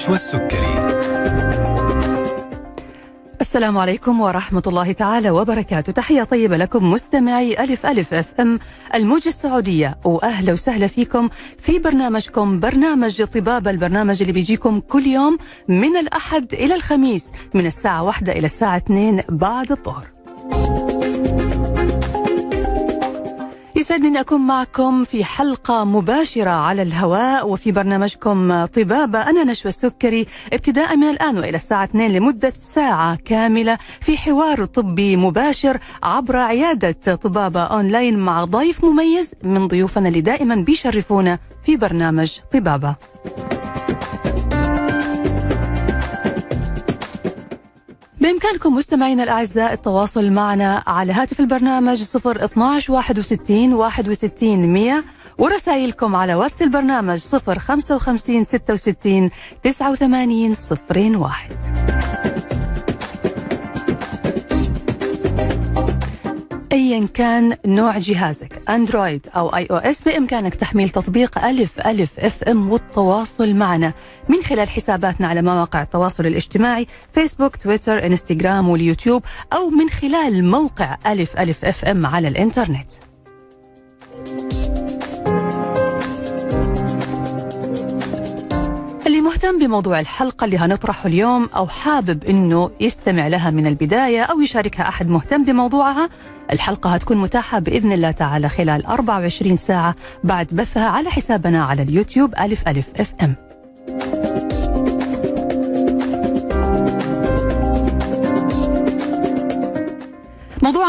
نشوى السكري السلام عليكم ورحمة الله تعالى وبركاته. تحية طيبة لكم مستمعي ألف ألف FM الموجة السعودية. وأهلا وسهلا فيكم في برنامجكم برنامج طبابة البرنامج اللي بيجيكم كل يوم من الأحد إلى الخميس من الساعة واحدة إلى الساعة اثنين بعد الظهر. يسعدني أن أكون معكم في حلقة مباشرة على الهواء وفي برنامجكم طبابة أنا نشوى السكري ابتداء من الآن وإلى الساعة 2 لمدة ساعة كاملة في حوار طبي مباشر عبر عيادة طبابة أونلاين مع ضيف مميز من ضيوفنا اللي دائما بيشرفونا في برنامج طبابة. بإمكانكم مستمعينا الأعزاء التواصل معنا على هاتف البرنامج 0 12 61 61 100 ورسائلكم على واتس البرنامج 0 55 66 89 01 ايا كان نوع جهازك Android أو iOS بإمكانك تحميل تطبيق ألف ألف FM والتواصل معنا. من خلال حساباتنا على مواقع التواصل الاجتماعي فيسبوك تويتر إنستغرام واليوتيوب أو من خلال موقع ألف ألف FM على الإنترنت. اللي مهتم بموضوع الحلقة اللي هنطرحه اليوم أو حابب أنه يستمع لها من البداية أو يشاركها أحد مهتم بموضوعها الحلقة هتكون متاحة بإذن الله تعالى خلال 24 ساعة بعد بثها على حسابنا على اليوتيوب ألف ألف أف أم.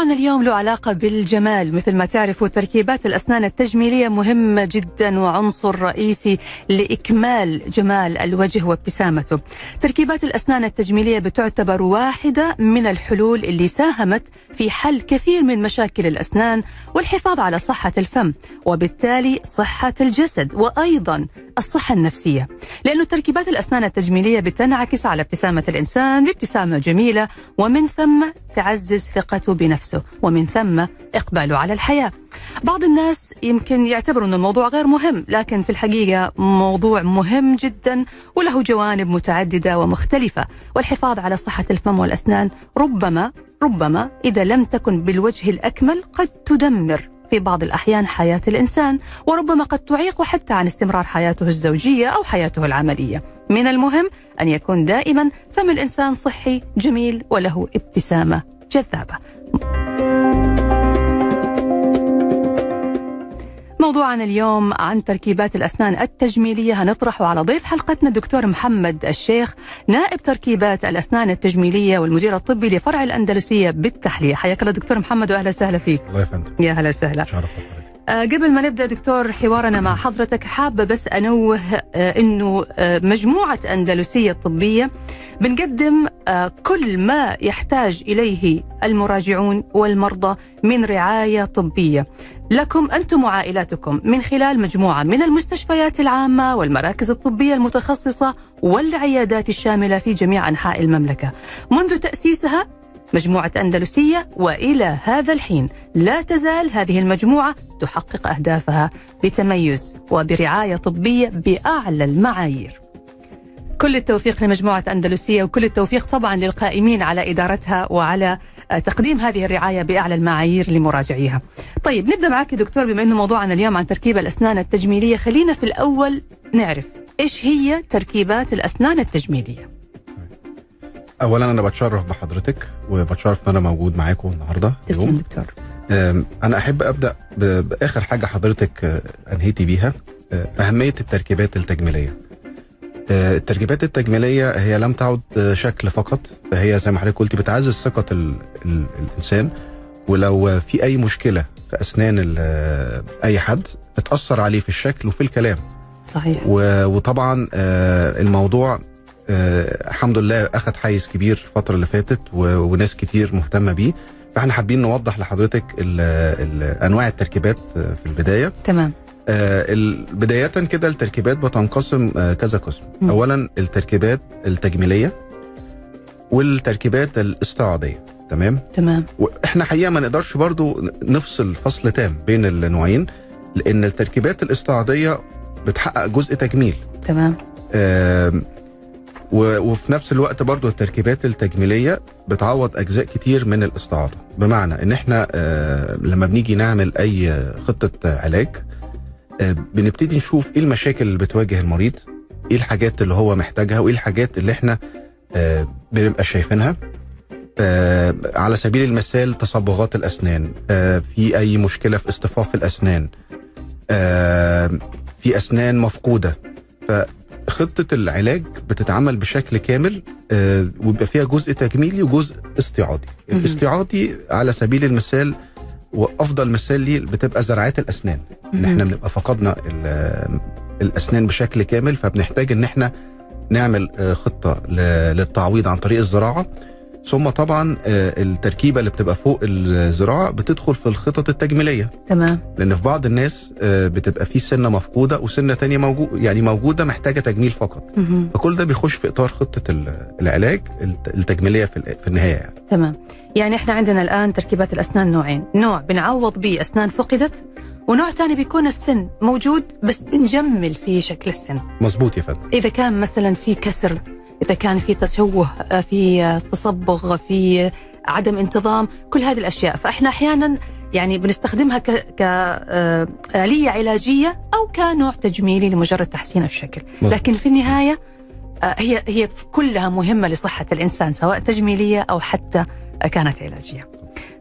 موضوعنا اليوم له علاقة بالجمال مثل ما تعرفوا تركيبات الأسنان التجميلية مهمة جدا وعنصر رئيسي لإكمال جمال الوجه وابتسامته. تركيبات الأسنان التجميلية بتعتبر واحدة من الحلول اللي ساهمت في حل كثير من مشاكل الأسنان والحفاظ على صحة الفم وبالتالي صحة الجسد وأيضا الصحة النفسية. لأنه تركيبات الأسنان التجميلية بتنعكس على ابتسامة الإنسان بابتسامة جميلة ومن ثم تعزز ثقته بنفسه. ومن ثم إقباله على الحياة. بعض الناس يمكن يعتبروا أن الموضوع غير مهم لكن في الحقيقة موضوع مهم جدا وله جوانب متعددة ومختلفة. والحفاظ على صحة الفم والأسنان ربما ربما إذا لم تكن بالوجه الأكمل قد تدمر في بعض الأحيان حياة الإنسان وربما قد تعيق حتى عن استمرار حياته الزوجية أو حياته العملية. من المهم أن يكون دائما فم الإنسان صحي جميل وله ابتسامة جذابة. موضوعنا اليوم عن تركيبات الأسنان التجميلية. هنطرحه على ضيف حلقتنا الدكتور محمد الشيخ نائب تركيبات الأسنان التجميلية والمدير الطبي لفرع الأندلسية بالتحلية. حياك الله دكتور محمد وأهلا وسهلا فيك. الله يا فندم يا هلا وسهلا. شرف قبل ما نبدأ دكتور حوارنا مع حضرتك حابه بس أنوه آه، إنه آه، مجموعة أندلسية الطبية بنقدم آه، كل ما يحتاج إليه المراجعون والمرضى من رعاية طبية. لكم أنتم وعائلاتكم من خلال مجموعة من المستشفيات العامة والمراكز الطبية المتخصصة والعيادات الشاملة في جميع أنحاء المملكة. منذ تأسيسها مجموعة أندلسية وإلى هذا الحين لا تزال هذه المجموعة تحقق أهدافها بتميز وبرعاية طبية بأعلى المعايير. كل التوفيق لمجموعة أندلسية وكل التوفيق طبعا للقائمين على إدارتها وعلى آه، تقديم هذه الرعاية بأعلى المعايير لمراجعيها. طيب نبدأ معك دكتور بما أنه موضوعنا اليوم عن تركيب الأسنان التجميلية خلينا في الأول نعرف إيش هي تركيبات الأسنان التجميلية. اولا أنا بتشرف بحضرتك وبتشرف إن أنا موجود معاكم النهارده تسلم اليوم. دكتور. أنا أحب أبدأ بآخر حاجة حضرتك آه، أنهيتي بيها آه، أهمية التركيبات التجميلية. آه، التركيبات التجميلية هي لم تعد شكل فقط فهي زي ما حضرتك قلتي بتعزز ثقة ال- ال- الإنسان ولو في أي مشكلة في أسنان أي حد بتأثر عليه في الشكل وفي الكلام. صحيح. وطبعا الموضوع آه، الحمد لله اخذ حيز كبير الفترة اللي فاتت وناس كتير مهتمة بيه. فإحنا حابين نوضح لحضرتك ال ال أنواع التركيبات آه، في البداية. تمام. آه، بداية كده التركيبات بتنقسم آه، كذا قسم. م. اولا التركيبات التجميلية والتركيبات الاستعاضيه تمام؟ تمام. وإحنا حقيقة ما نقدرش برضو نفصل فصل تام بين النوعين لأن التركيبات الاستعاضيه بتحقق جزء تجميل. تمام. و- وفي نفس الوقت برضو التركيبات التجميلية بتعوض أجزاء كتير من الاستعاضه بمعنى إن إحنا آه، لما بنيجي نعمل أي خطة علاج آه، بنبتدي نشوف إيه المشاكل اللي بتواجه المريض إيه الحاجات اللي هو محتاجها وإيه الحاجات اللي إحنا آه، بنبقى شايفينها. على سبيل المثال تصبغات الأسنان آه، في أي مشكلة في اصطفاف الأسنان آه، في أسنان مفقودة. فخطه العلاج بتتعمل بشكل كامل آه، ويبقى فيها جزء تجميلي وجزء استعاضي. الاستعاضي على سبيل المثال وأفضل مثال ليه بتبقى زراعات الأسنان. إن إحنا بنبقى فقدنا ال- الأسنان بشكل كامل فبنحتاج إن إحنا نعمل آه، خطة للتعويض عن طريق الزراعة. ثم طبعا آه، التركيبة اللي بتبقى فوق الزراعة بتدخل في الخطط التجميلية. تمام. لأن في بعض الناس آه، بتبقى في سنة مفقودة وسنة تانية موجود يعني موجودة محتاجة تجميل فقط. مهم. فكل ده بيخش في إطار خطة ال- العلاج الت- التجميلية في ال- في النهاية يعني. تمام. يعني إحنا عندنا الآن تركيبات الأسنان نوعين. نوع بنعوض به أسنان فقدت ونوع ثاني بيكون السن موجود بس بنجمل في شكل السن. مظبوط يا فندم. إذا كان مثلا في كسر إذا كان في تشوه آه، في آه، تصبغ في آه، عدم انتظام كل هذه الأشياء. فإحنا أحيانا يعني بنستخدمها ك كآلية علاجية أو كنوع تجميلي لمجرد تحسين الشكل. مظبوط. لكن في النهاية آه، هي هي كلها مهمة لصحة الإنسان سواء تجميلية أو حتى آه، كانت علاجية.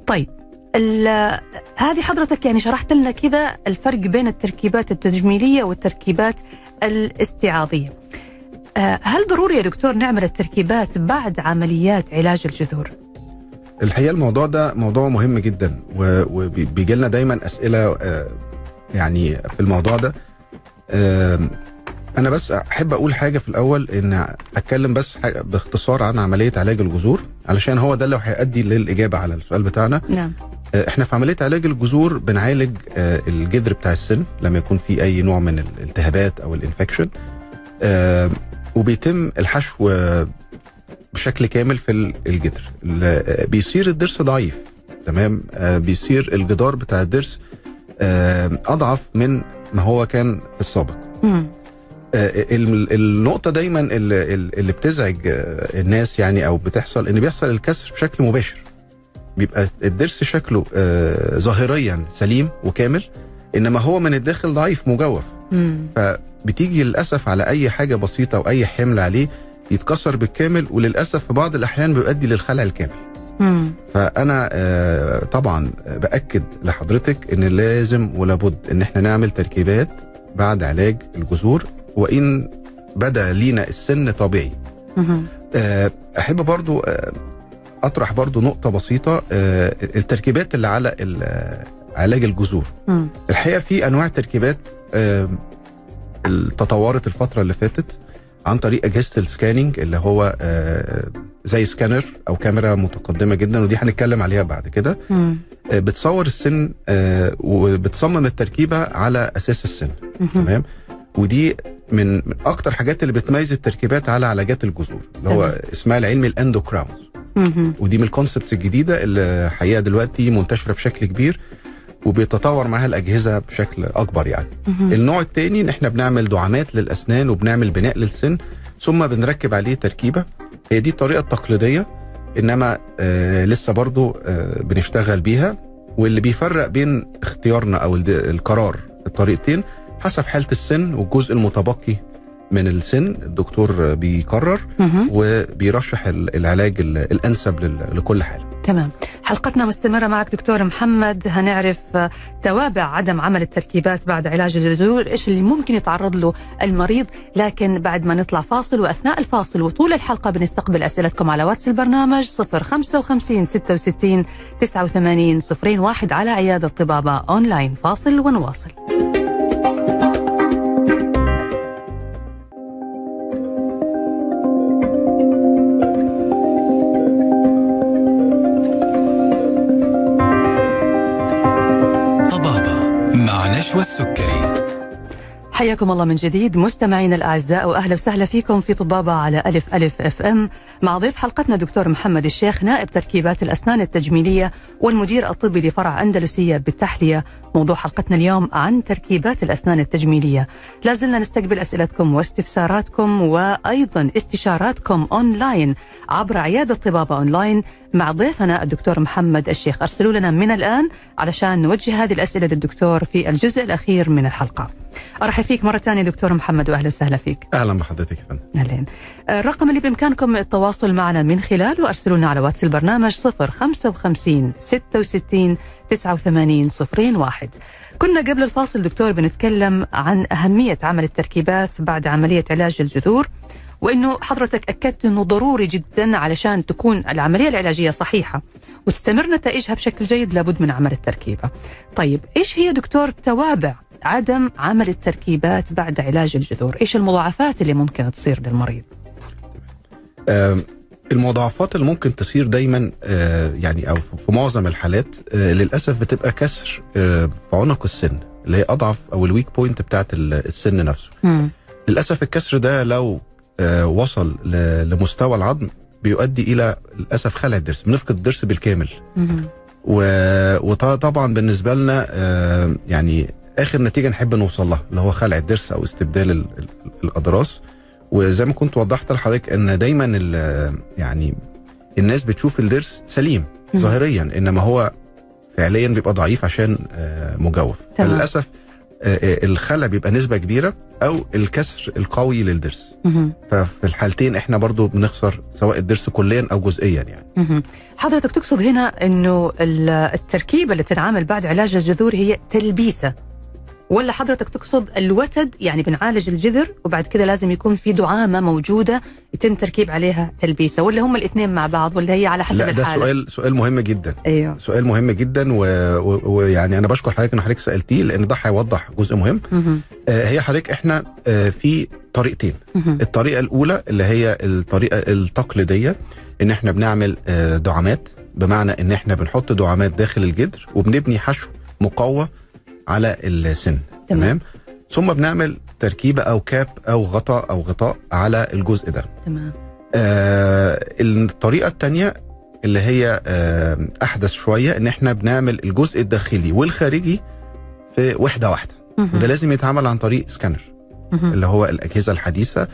طيب ال- هذه حضرتك يعني شرحت لنا كذا الفرق بين التركيبات التجميلية والتركيبات الاستعاضية آه، هل ضروري يا دكتور نعمل التركيبات بعد عمليات علاج الجذور؟ الحقيقة الموضوع ده موضوع مهم جدا وبيجي لنا دايما أسئلة آه، يعني في الموضوع ده. أنا بس أحب أقول حاجة في الأول إن أتكلم بس باختصار عن عملية علاج الجذور علشان هو ده اللي هيؤدي للإجابة على السؤال بتاعنا. نعم. آه، إحنا في عملية علاج الجذور بنعالج آه، الجذر بتاع السن لما يكون في أي نوع من الالتهابات أو الانفكشن آه، وبيتم الحشو بشكل كامل في ال- الجذر ال- آه، بيصير الضرس ضعيف تمام؟ آه، بيصير الجدار بتاع الضرس آه، أضعف من ما هو كان في السابق. آه، ال- النقطة دايما اللي, بتزعج الناس يعني أو بتحصل إن بيحصل الكسر بشكل مباشر. بيبقى الضرس شكله ظاهريا سليم وكامل إنما هو من الداخل ضعيف مجوف مم. فبتيجي للأسف على أي حاجة بسيطة أو أي حمل عليه يتكسر بالكامل وللأسف في بعض الأحيان بيؤدي للخلع الكامل مم. فأنا آه، طبعا بأكد لحضرتك إن لازم ولابد إن إحنا نعمل تركيبات بعد علاج الجذور وإن بدأ لينا السن طبيعي مم. آه، أحب برضو آه، أطرح برضو نقطة بسيطة آه، التركيبات اللي على آه، علاج الجذور. الحقيقة في أنواع تركيبات تطورت الفترة اللي فاتت عن طريق اجهزه ال scanning اللي هو آه، زي سكانر أو كاميرا متقدمة جدا ودي هنتكلم عليها بعد كده. آه، بتصور السن آه، وبتصمم التركيبة على أساس السن. تمام ودي من أكتر حاجات اللي بتميز التركيبات على علاجات الجذور اللي هو. اسمها العلمي ال endocrowns. ودي من ال concepts الجديدة اللي حقيقه دلوقتي منتشرة بشكل كبير وبيتطور معاها الأجهزة بشكل أكبر يعني. النوع الثاني إن إحنا بنعمل دعامات للأسنان وبنعمل بناء للسن ثم بنركب عليه تركيبة. هي دي الطريقة التقليدية إنما آه لسه برضو آه بنشتغل بيها. واللي بيفرق بين اختيارنا أو القرار الطريقتين حسب حالة السن والجزء المتبقي من السن الدكتور بيقرر. وبيرشح ال- العلاج ال- الأنسب لكل حالة. تمام. حلقتنا مستمرة معك دكتور محمد. هنعرف توابع عدم عمل التركيبات بعد علاج الجذور إيش اللي ممكن يتعرض له المريض. لكن بعد ما نطلع فاصل وأثناء الفاصل وطول الحلقة بنستقبل أسئلتكم على واتس البرنامج 055 66 89 01 على عيادة طبابة أونلاين. فاصل ونواصل. حياكم الله من جديد مستمعينا الأعزاء وأهلا وسهلا فيكم في طبابة على ألف ألف FM. مع ضيف حلقتنا دكتور محمد الشيخ نائب تركيبات الأسنان التجميلية والمدير الطبي لفرع أندلسية بالتحلية. موضوع حلقتنا اليوم عن تركيبات الأسنان التجميلية. لازلنا نستقبل أسئلتكم واستفساراتكم وأيضا استشاراتكم أونلاين عبر عيادة طبابة أونلاين. مع ضيفنا الدكتور محمد الشيخ. أرسلوا لنا من الآن علشان نوجه هذه الأسئلة للدكتور في الجزء الأخير من الحلقة. أرحب فيك مرة ثانية دكتور محمد واهلا وسهلا فيك. أهلا بحضرتك يا فندم. اهلين الرقم اللي بإمكانكم التواصل معنا من خلاله ارسلوا لنا على واتس البرنامج 055 66 89 01 كنا قبل الفاصل دكتور بنتكلم عن أهمية عمل التركيبات بعد عملية علاج الجذور. وإنه حضرتك أكدت إنه ضروري جدا علشان تكون العملية العلاجية صحيحة وتستمر نتائجها بشكل جيد لابد من عمل التركيبة. طيب إيش هي دكتور توابع عدم عمل التركيبات بعد علاج الجذور؟ إيش المضاعفات اللي ممكن تصير للمريض؟ المضاعفات اللي ممكن تصير دايما آه، يعني أو في معظم الحالات آه، للأسف بتبقى كسر آه، في عنق السن اللي هي أضعف أو ال weak point بتاعت ال- السن نفسه مم. للأسف الكسر ده لو وصل ل- لمستوى العظم بيؤدي إلى للأسف خلع الضرس بنفقد الضرس بالكامل. وطبعا بالنسبة لنا آه، يعني آخر نتيجة نحب نوصل لها اللي هو خلع الضرس أو استبدال ال- ال- الأضراس وزي ما كنت وضحت لحضرتك إن دايما يعني الناس بتشوف الضرس سليم. ظاهريا إنما هو فعليا بيبقى ضعيف عشان آه، مجوف تمام. آه، آه، الخلع بيبقى نسبة كبيرة أو الكسر القوي للضرس. ففي الحالتين إحنا برضو بنخسر سواء الضرس كليا أو جزئيا يعني. حضرتك تقصد هنا إنه ال- التركيبة اللي تنعمل بعد علاج الجذور هي تلبيسة ولا حضرتك تقصد الوتد يعني بنعالج الجذر وبعد كده لازم يكون في دعامة موجودة يتم تركيب عليها تلبيسة ولا هم الاثنين مع بعض ولا هي على حسب لا ده الحالة. سؤال سؤال مهم جدا. أيوه. سؤال مهم جدا ويعني أنا بشكر حضرتك إن حضرتك سألتيه لأن ده هيوضح جزء مهم. آه، هي حضرتك إحنا آه، في طريقتين. الطريقة الأولى اللي هي الطريقة التقليدية إن إحنا بنعمل آه، دعامات بمعنى إن إحنا بنحط دعامات داخل الجدر وبنبني حشو مقوى على السن. تمام. تمام؟ ثم بنعمل تركيبة أو كاب أو غطاء أو غطاء على الجزء ده. تمام. آه الطريقة الثانية اللي هي آه أحدث شوية إن إحنا بنعمل الجزء الداخلي والخارجي في وحدة واحدة. وده لازم يتعمل عن طريق سكانر. اللي هو الأجهزة الحديثة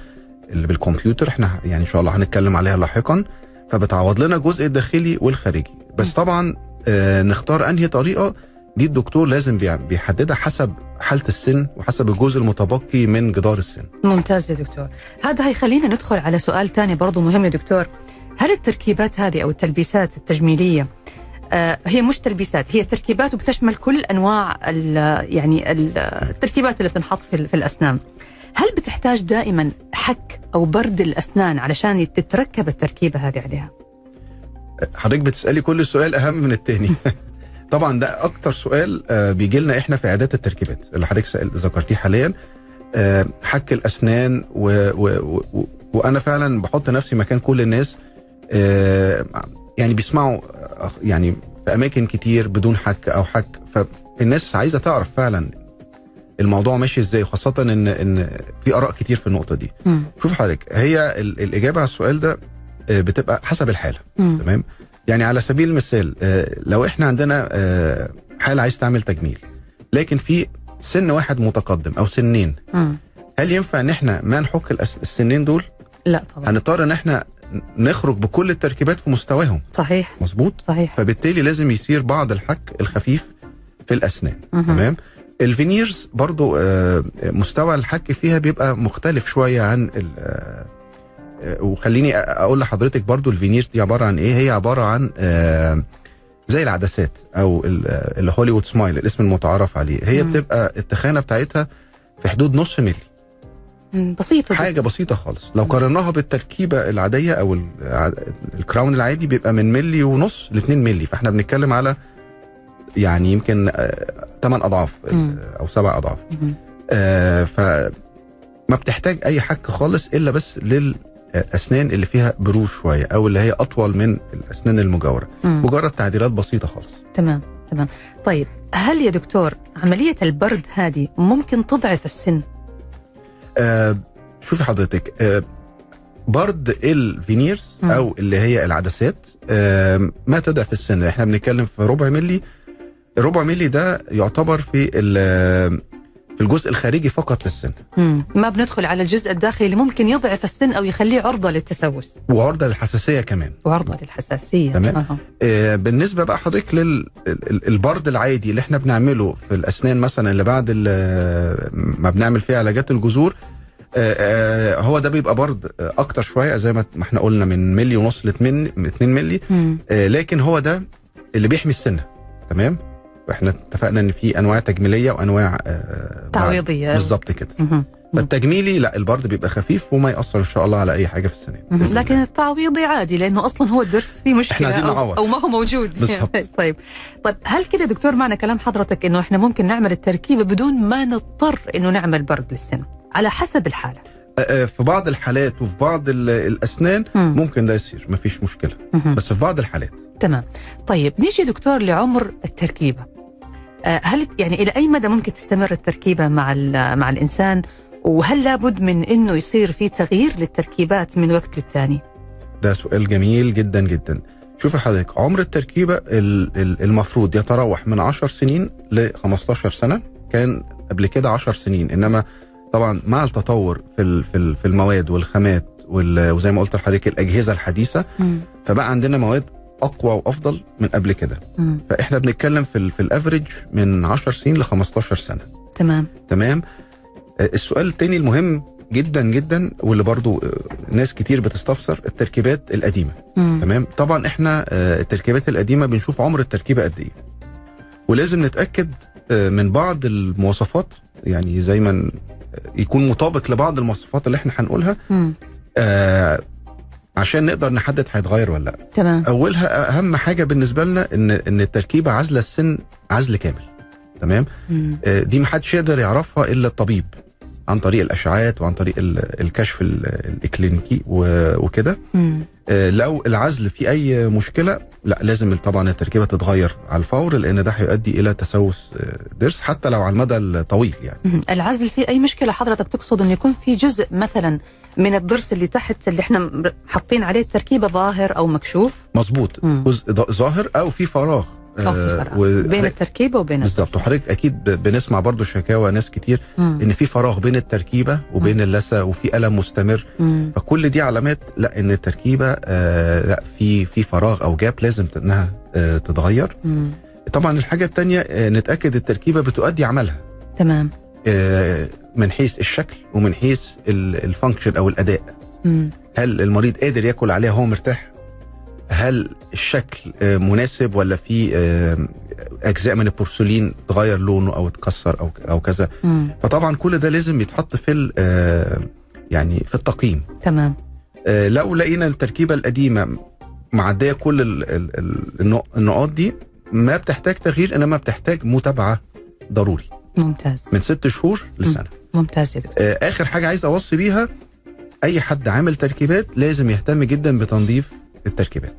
اللي بالكمبيوتر. إحنا يعني إن شاء الله هنتكلم عليها لاحقا. فبتعوض لنا الجزء الداخلي والخارجي. بس طبعا آه نختار أنهي طريقة دي الدكتور لازم بيحددها حسب حالة السن وحسب الجزء المتبقي من جدار السن. ممتاز يا دكتور. هذا هيخلينا ندخل على سؤال ثاني برضو مهم يا دكتور. هل التركيبات هذه أو التلبيسات التجميلية آه هي مش تلبيسات هي تركيبات وبتشمل كل أنواع ال- يعني ال- التركيبات اللي بتنحط في, في الأسنان. هل بتحتاج دائما حك أو برد الأسنان علشان تتركب التركيبة هذه عليها؟ حضرتك بتسألي كل سؤال أهم من التاني. طبعا ده أكتر سؤال آه، بيجي لنا إحنا في اعداد التركيبات اللي حضرتك ذكرتيه حاليا آه، حك الأسنان و و و وأنا فعلا بحط نفسي مكان كل الناس آه، يعني بيسمعوا يعني في أماكن كتير بدون حك أو حك فالناس عايزة تعرف فعلا الموضوع ماشي إزاي خاصة ان إن في آراء كتير في النقطة دي مم. شوف حضرتك هي ال- الإجابة على السؤال ده بتبقى حسب الحالة مم. تمام يعني على سبيل المثال آه، لو إحنا عندنا آه، حالة عايز تعمل تجميل لكن في سن واحد متقدم أو سنين. هل ينفع إن إحنا ما نحك السنين دول؟ لا طبعا. هنضطر إن إحنا نخرج بكل التركيبات في مستواهم. صحيح. مظبوط؟ صحيح. فبالتالي لازم يصير بعض الحك الخفيف في الأسنان. مهم. تمام؟ ال veneers برضو آه، مستوى الحك فيها بيبقى مختلف شوية عن وخليني أ- أقول لحضرتك برضو ال veneers دي عبارة عن إيه هي عبارة عن آه، زي العدسات أو ال- آه، ال Hollywood smile الاسم المتعارف عليه هي مم. بتبقى التخانة بتاعتها في حدود نص ملي. بسيطة. حاجة بسيطة خالص لو قارناها بالتركيبة العادية أو الكراون العادي بيبقى من ملي ونص ل 2 ملي فإحنا بنتكلم على يعني يمكن 8 أضعاف مم. آه، أو 7 أضعاف. آه، فما بتحتاج أي حك خالص إلا بس للاسنان اللي فيها بروز شوية أو اللي هي أطول من الأسنان المجاورة. مم. مجرد تعديلات بسيطة خالص. تمام تمام. طيب هل يا دكتور عملية البرد هذه ممكن تضعف السن؟ آه شوفي حضرتك آه برد الفينيرز مم. أو اللي هي العدسات آه ما تضعف السن. إحنا بنتكلم في ربع ملي الربع ملي ده يعتبر في في الجزء الخارجي فقط للسن مم. ما بندخل على الجزء الداخلي اللي ممكن يضعف السن أو يخليه عرضة للتسوس وعرضة للحساسية كمان وعرضة للحساسية تمام. أها. آه، بالنسبة بقى حضرتك للبرد العادي اللي إحنا بنعمله في الأسنان مثلا اللي بعد ال- ما بنعمل فيها علاجات الجذور آه، آه، هو ده بيبقى برد آه، أكتر شوية زي ما إحنا قلنا من ملي ونص ل 2 2 ملي. آه، لكن هو ده اللي بيحمي السنة تمام وإحنا اتفقنا ان في انواع تجميلية وانواع آه، تعويضية. بالظبط كده. فالتجميلي لا البرد بيبقى خفيف وما يأثر إن شاء الله على أي حاجة في السنان. بإذن لكن التعويضي عادي لأنه أصلا هو الدرس فيه مشكلة عايزين أو. أو ما هو موجود. طيب. طيب هل كده دكتور معنى كلام حضرتك إنه إحنا ممكن نعمل التركيبة بدون ما نضطر إنه نعمل برد للسن على حسب الحالة. آه، في بعض الحالات وفي بعض ال- الأسنان مم. ممكن ده يصير مفيش مشكلة. مهم. بس في بعض الحالات. تمام. طيب نيجي دكتور لعمر التركيبة. آه، هل يعني إلى أي مدى ممكن تستمر التركيبة مع مع الإنسان؟ وهل لابد من إنه يصير في تغيير للتركيبات من وقت للتاني؟ ده سؤال جميل جدا جدا. شوفي حضرتك عمر التركيبة ال- ال- المفروض يتراوح من 10 سنين ل 15 سنة. كان قبل كده 10 سنين. إنما طبعا مع التطور في في ال- في المواد والخامات وال- وزي ما قلت لحضرتك الأجهزة الحديثة. فبقى عندنا مواد أقوى وأفضل من قبل كده. مم. فإحنا بنتكلم في ال- في الافريج من 10 سنين ل 15 سنة. تمام. تمام؟ آه، السؤال التاني المهم جدا جدا واللي برضو آه، ناس كتير بتستفسر التركيبات القديمة. مم. تمام؟ طبعا إحنا آه، التركيبات القديمة بنشوف عمر التركيبة قد إيه. ولازم نتأكد من بعض المواصفات يعني زي ما يكون مطابق لبعض المواصفات اللي إحنا هنقولها. آه، عشان نقدر نحدد هيتغير ولا لأ. تمام. أولها أهم حاجة بالنسبة لنا ان إن التركيبة عازلة السن عزل كامل. تمام؟ مم. آه، دي محدش يقدر يعرفها إلا الطبيب. عن طريق الأشعاعات وعن طريق ال- الكشف ال- الإكلينيكي وكده. آه، لو العزل فيه أي مشكلة لا لازم طبعا التركيبة تتغير على الفور لأن ده هيؤدي إلى تسوس آه، ضرس حتى لو على المدى الطويل يعني. العزل فيه أي مشكلة حضرتك تقصد انه يكون في جزء مثلا من الضرس اللي تحت اللي إحنا حاطين عليه التركيبة ظاهر أو مكشوف مظبوط. جزء ظاهر أو في فراغ آه، و- بين التركيبه وبين بالظبط. وحضرتك أكيد بنسمع برضو شكاوى ناس كتير مم. إن في فراغ بين التركيبة وبين اللثة وفي ألم مستمر. مم. فكل دي علامات لا إن التركيبة آه لا في في فراغ أو جاب لازم إنها آه تتغير. مم. طبعا الحاجة الثانية آه نتأكد التركيبة بتؤدي عملها. تمام. آه من حيث الشكل ومن حيث ال- الفانكشن أو الأداء. مم. هل المريض قادر ياكل عليها وهو مرتاح؟ هل الشكل آه، مناسب ولا في آه، أجزاء من البورسلين تغير لونه أو اتكسر أو أو كذا؟ مم. فطبعا كل ده لازم يتحط في ال- آه، يعني في التقييم. تمام. لو لقينا التركيبة القديمة معدية كل ال- ال- ال- النق- النقاط دي ما بتحتاج تغيير إنما بتحتاج متابعة ضروري. ممتاز. من ست شهور لسنة. ممتاز يا دكتور. آخر حاجة عايز أوصي بيها أي حد عامل تركيبات لازم يهتم جدا بتنظيف التركيبات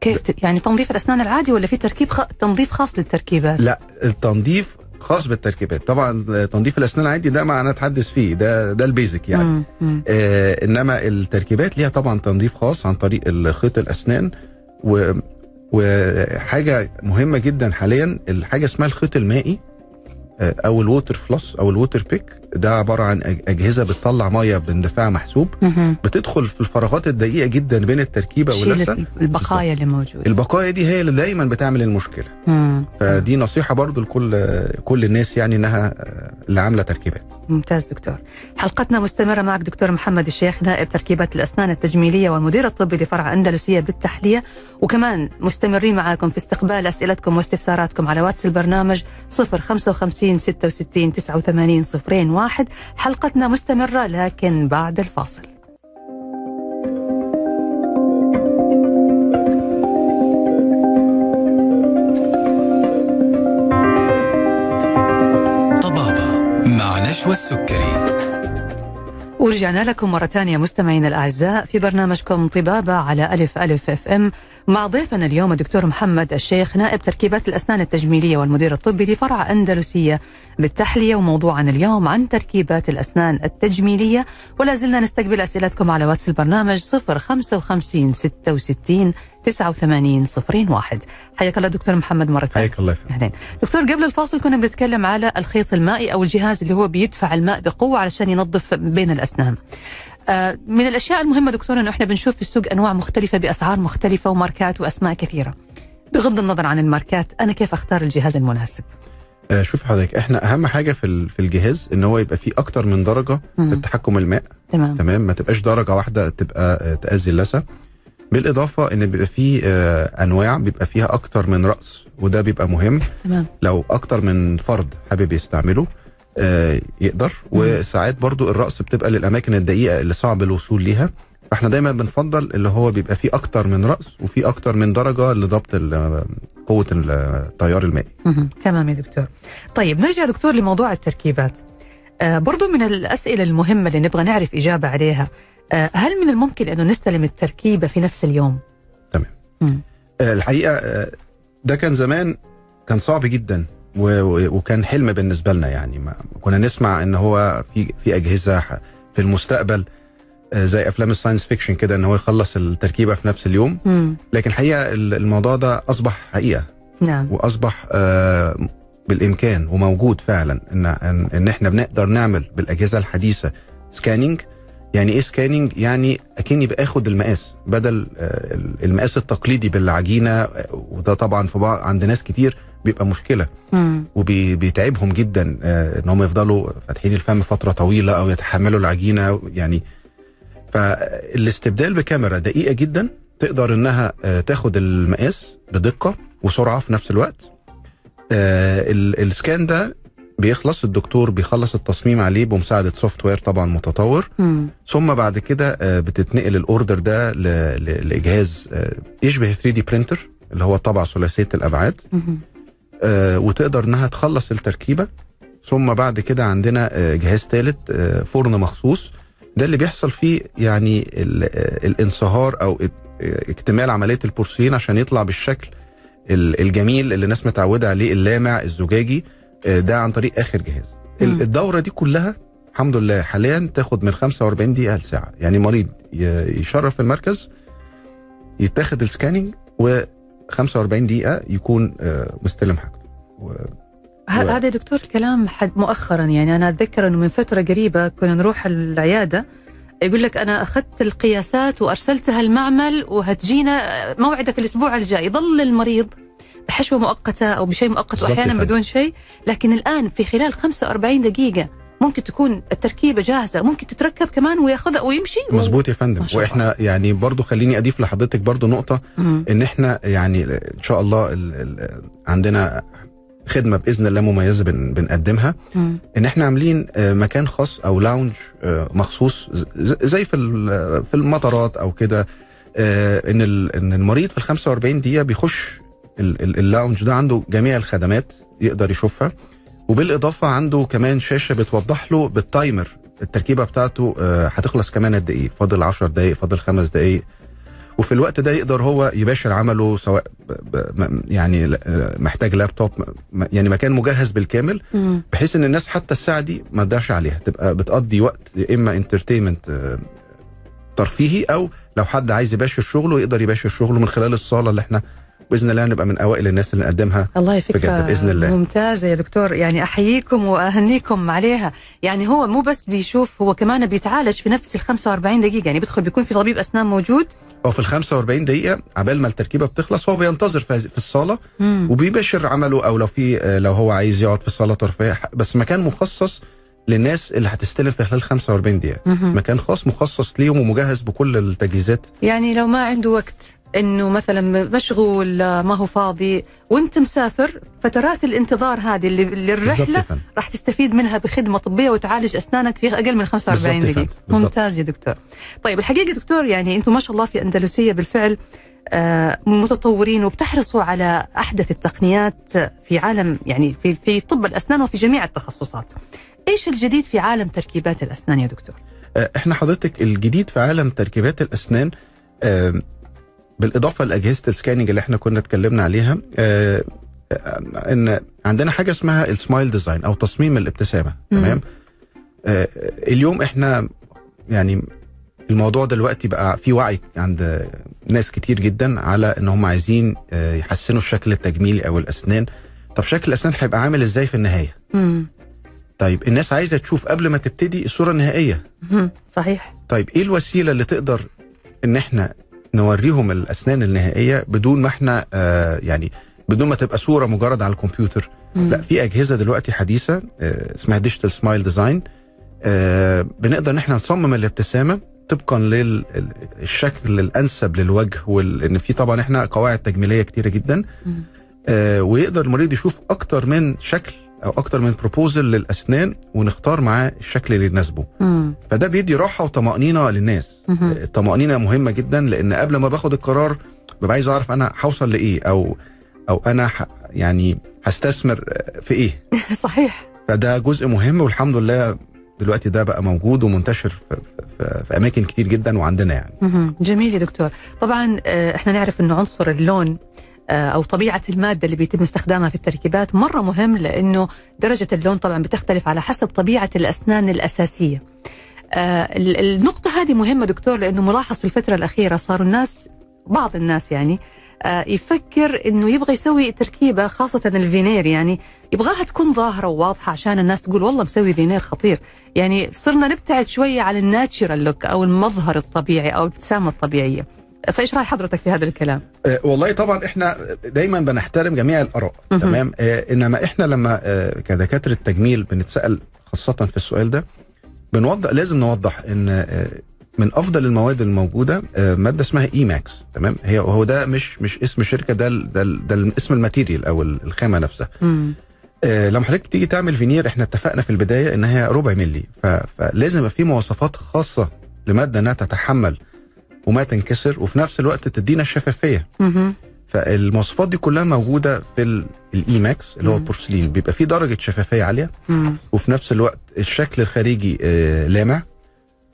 كيف ت... يعني تنظيف الأسنان العادي ولا في تركيب خ... تنظيف خاص للتركيبات؟ لا التنظيف خاص بالتركيبات. طبعا تنظيف الأسنان العادي ده ما نتحدث فيه ده ده البيزك يعني. مم. مم. آه إنما التركيبات ليها طبعا تنظيف خاص عن طريق خيط الأسنان. و وحاجه مهمة جدا حاليا الحاجة اسمها الخيط المائي آه، أو ال water floss أو ال Waterpik ده عبارة عن أجهزة بتطلع مية باندفاع محسوب. بتدخل في الفراغات الدقيقه جدا بين التركيبة واللثه البقايا اللي موجودة. البقايا دي هي اللي دايما بتعمل المشكلة. مم. فدي نصيحة برضو لكل كل الناس يعني إنها اللي عاملة تركيبات. ممتاز دكتور. حلقتنا مستمرة معك دكتور محمد الشيخ نائب تركيبات الأسنان التجميلية والمدير الطبي لفرع أندلسية بالتحلية. وكمان مستمرين معاكم في استقبال أسئلتكم واستفساراتكم على واتس البرنامج 055 66 89 صفرين واحد. حلقتنا مستمرة لكن بعد الفاصل. طبابة مع نشوى السكري. ورجعنا لكم مرة ثانية مستمعينا الأعزاء في برنامجكم طبابة على ألف ألف أف إم. مع ضيفنا اليوم الدكتور محمد الشيخ نائب تركيبات الأسنان التجميلية والمدير الطبي لفرع أندلسية. بالتحلية وموضوعنا اليوم عن تركيبات الأسنان التجميلية. ولا زلنا نستقبل أسئلتكم على واتس البرنامج 055 66 89 01 حياك الله دكتور محمد مرة ثانية. حياك الله. أهلين دكتور قبل الفاصل كنا بنتكلم على الخيط المائي أو الجهاز اللي هو بيدفع الماء بقوة علشان ينظف بين الأسنان. من الأشياء المهمة دكتور إنه إحنا بنشوف في السوق أنواع مختلفة بأسعار مختلفة وماركات وأسماء كثيرة. بغض النظر عن الماركات أنا كيف أختار الجهاز المناسب؟ آه، شوف حضرتك إحنا أهم حاجة في في الجهاز إن هو يبقى فيه أكتر من درجة. في التحكم الماء تمام تمام ما تبقاش درجة واحدة تبقى آه، تأذي اللثة بالإضافة إن بيبقى فيه آه، أنواع بيبقى فيها أكتر من رأس وده بيبقى مهم تمام لو أكتر من فرد حابب يستعمله آه، يقدر. وساعات برضو الرأس بتبقى للأماكن الدقيقة اللي صعب الوصول ليها. فإحنا دايما بنفضل اللي هو بيبقى فيه أكتر من رأس وفيه أكتر من درجة لضبط ال- قوة التيار المائي. مهم. تمام يا دكتور. طيب نرجع دكتور لموضوع التركيبات. آه برضو من الأسئلة المهمة اللي نبغى نعرف إجابة عليها. آه هل من الممكن أنه نستلم التركيبة في نفس اليوم؟ تمام. آه، الحقيقة آه، ده كان زمان كان صعب جدا. وكان حلم بالنسبة لنا يعني. ما كنا نسمع إن هو في في أجهزة ح- في المستقبل آه، زي أفلام ال science fiction كده إن هو يخلص التركيبة في نفس اليوم. مم. لكن الحقيقة ال- الموضوع ده أصبح حقيقة. نعم. وأصبح آه، بالإمكان وموجود فعلا ان ان إحنا بنقدر نعمل بالأجهزة الحديثة scanning يعني إيه scanning يعني اكني باخد المقاس بدل آه، المقاس التقليدي بالعجينة آه، وده طبعا في بعض عند ناس كتير بيبقى مشكلة. وبيتعبهم جدا آه، إن هم يفضلوا فاتحين الفم فترة طويلة أو يتحملوا العجينة يعني. فالاستبدال بكاميرا دقيقة جدا تقدر إنها تاخد المقاس بدقة وسرعة في نفس الوقت. ال- ال scan ده بيخلص الدكتور بيخلص التصميم عليه بمساعدة software طبعا متطور. مم. ثم بعد كده آه، بتتنقل ال order ده لجهاز آه، يشبه 3D printer اللي هو طبعه ثلاثية الأبعاد. مم. آه، وتقدر إنها تخلص التركيبة. ثم بعد كده عندنا جهاز ثالث فرن مخصوص. ده اللي بيحصل فيه يعني ال- الانصهار أو اكتمال عملية البورسلين عشان يطلع بالشكل ال- الجميل اللي الناس متعودة عليه اللامع الزجاجي. ده عن طريق آخر جهاز. مم. ال- الدورة دي كلها الحمد لله حاليا تاخد من 45 دقيقة لساعة. يعني مريض يشرف المركز يتاخد السكاننج و 45 دقيقة يكون آه، مستلم حاجته. و- هذا دكتور كلام حد مؤخرا يعني أنا أتذكر إنه من فترة قريبة كنا نروح العيادة يقول لك أنا أخذت القياسات وأرسلتها المعمل وهتجينا موعدك الأسبوع الجاي. يظل المريض بحشوة مؤقتة أو بشيء مؤقت وأحيانا. بدون شيء لكن الآن في خلال 45 دقيقة ممكن تكون التركيبة جاهزة ممكن تتركب كمان وياخذها ويمشي مظبوط يا فندم. وإحنا يعني برضو خليني أضيف لحضرتك برضو نقطة مم. إن إحنا يعني إن شاء الله ال ال عندنا خدمة بإذن الله مميزة بن بنقدمها مم. إن إحنا عاملين آه، مكان خاص أو lounge آه، مخصوص زي في في المطارات أو كده آه، إن إن المريض في ال 45 دقيقة بيخش ال lounge ده عنده جميع الخدمات يقدر يشوفها. وبالإضافة عنده كمان شاشة بتوضح له بال timer. التركيبة بتاعته آه، هتخلص كمان قد إيه فاضل 10 دقائق فاضل خمس دقائق وفي الوقت ده يقدر هو يباشر عمله سواء يعني آه، محتاج لابتوب يعني مكان مجهز بالكامل. بحيث إن الناس حتى الساعة دي ما تضيعش عليها. تبقى بتقضي وقت يا إما entertainment ترفيهي أو لو حد عايز يباشر شغله يقدر يباشر شغله من خلال الصالة اللي إحنا بإذن الله نبقى من أوائل الناس اللي نقدمها الله فكرة بجد بإذن الله. ممتازة يا دكتور. يعني أحييكم وأهنيكم عليها. يعني هو مو بس بيشوف هو كمان بيتعالج في نفس ال 45 دقيقة. يعني بيدخل بيكون في طبيب أسنان موجود. هو في ال 45 دقيقة عبال ما التركيبة بتخلص هو بينتظر في الصالة مم. وبيباشر عمله أو لو في آه، لو هو عايز يقعد في الصالة ترفيهيه بس مكان مخصص للناس اللي هتستلم في خلال 45 دقيقة. مهم. مكان خاص مخصص ليهم ومجهز بكل التجهيزات. يعني لو ما عنده وقت. إنه مثلا مشغول ما هو فاضي وأنت مسافر فترات الانتظار هذه اللي للرحله. راح تستفيد منها بخدمة طبية وتعالج أسنانك في أقل من 45 بالظبط يا دقيقة. ممتاز يا دكتور. طيب الحقيقة دكتور يعني أنتم ما شاء الله في أندلسية بالفعل آه، متطورين وبتحرصوا على أحدث التقنيات في عالم يعني في في طب الأسنان وفي جميع التخصصات. إيش الجديد في عالم تركيبات الأسنان يا دكتور؟ آه، إحنا حضرتك الجديد في عالم تركيبات الأسنان بالإضافة لأجهزة ال scanning اللي إحنا كنا اتكلمنا عليها آه، آه، إن عندنا حاجة اسمها ال smile design أو تصميم الابتسامة. تمام آه، اليوم إحنا يعني الموضوع دلوقتي بقى في وعي عند ناس كتير جدا على إن هم عايزين آه، يحسنوا الشكل التجميلي أو الأسنان طب شكل الأسنان هيبقى عامل إزاي في النهاية مم. طيب الناس عايزة تشوف قبل ما تبتدي الصورة النهائية مم. صحيح طيب إيه الوسيلة اللي تقدر إن إحنا نوريهم الأسنان النهائية بدون ما إحنا آه يعني بدون ما تبقى صورة مجرد على الكمبيوتر مم. لا في أجهزة دلوقتي حديثة آه اسمها digital smile design بنقدر إن إحنا نصمم الابتسامة طبقا للشكل الأنسب للوجه وان في طبعا إحنا قواعد تجميلية كتيرة جدا مم. آه ويقدر المريض يشوف أكتر من شكل أو أكتر من بروبوزل للأسنان ونختار معاه الشكل اللي يناسبه مم. فده بيدي راحة وطمأنينة للناس مهم. الطمأنينة مهمة جدا لأن قبل ما باخد القرار ببقى عايز أعرف أنا هوصل لإيه أو أو أنا ح يعني هستثمر في إيه صحيح فده جزء مهم والحمد لله دلوقتي ده بقى موجود ومنتشر في, في, في أماكن كتير جدا وعندنا يعني. جميل يا دكتور طبعا آه، إحنا نعرف انه عنصر اللون آه، أو طبيعة المادة اللي بيتم استخدامها في التركيبات مرة مهم لأنه درجة اللون طبعا بتختلف على حسب طبيعة الأسنان الأساسية. آه، ال- النقطة هذه مهمة دكتور لأنه ملاحظ في الفترة الأخيرة صاروا الناس بعض الناس يعني آه، يفكر إنه يبغى يسوي تركيبة خاصة الفينير يعني. يبغاها تكون ظاهرة وواضحة عشان الناس تقول والله مسوي فينير خطير. يعني صرنا نبتعد شوية عن ال natural look أو المظهر الطبيعي أو الابتسامة الطبيعية. فايش راي حضرتك في هذا الكلام؟ آه، والله طبعا إحنا دايما بنحترم جميع الآراء. تمام آه، إنما إحنا لما آه، كدكاترة تجميل بنتسأل خاصة في السؤال ده بنوضح لازم نوضح إن آه، من أفضل المواد الموجودة آه، مادة اسمها E-max تمام هي هو ده مش مش اسم شركة ده ال- ده, ال- ده اسم ال material أو ال- الخامة نفسها مم. آه، لما حضرتك تيجي تعمل فينير إحنا اتفقنا في البداية إن هي ربع ملي فلازم يبقى في مواصفات خاصة لمادة إنها تتحمل وما تنكسر وفي نفس الوقت تدينا الشفافية. فالمواصفات دي كلها موجودة في ال E-max اللي هو. البورسلين بيبقى فيه درجة شفافية عالية. وفي نفس الوقت الشكل الخارجي آه، لامع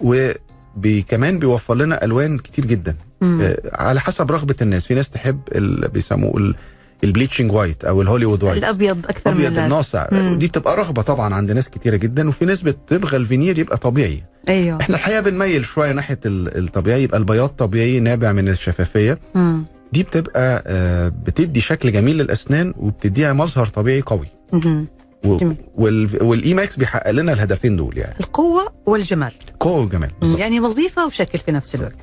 وكمان بيوفر لنا ألوان كتير جدا. آه، على حسب رغبة الناس في ناس تحب ال- بيسموه ال bleaching white أو الهوليوود white الأبيض أكثر من ابيض اللازم الناصع. مم. دي بتبقى رغبة طبعا عند ناس كتيرة جدا وفي ناس بتبغى الفينير يبقى طبيعي. أيوه. إحنا الحقيقة بنميل شوية ناحية ال- الطبيعي يبقى البياض طبيعي نابع من الشفافية. مم. دي بتبقى آه، بتدي شكل جميل للأسنان وبتديها مظهر طبيعي قوي. وال- وال E-max بيحقق لنا الهدفين دول يعني. القوة والجمال. قوة وجمال. يعني وظيفة وشكل في نفس الوقت.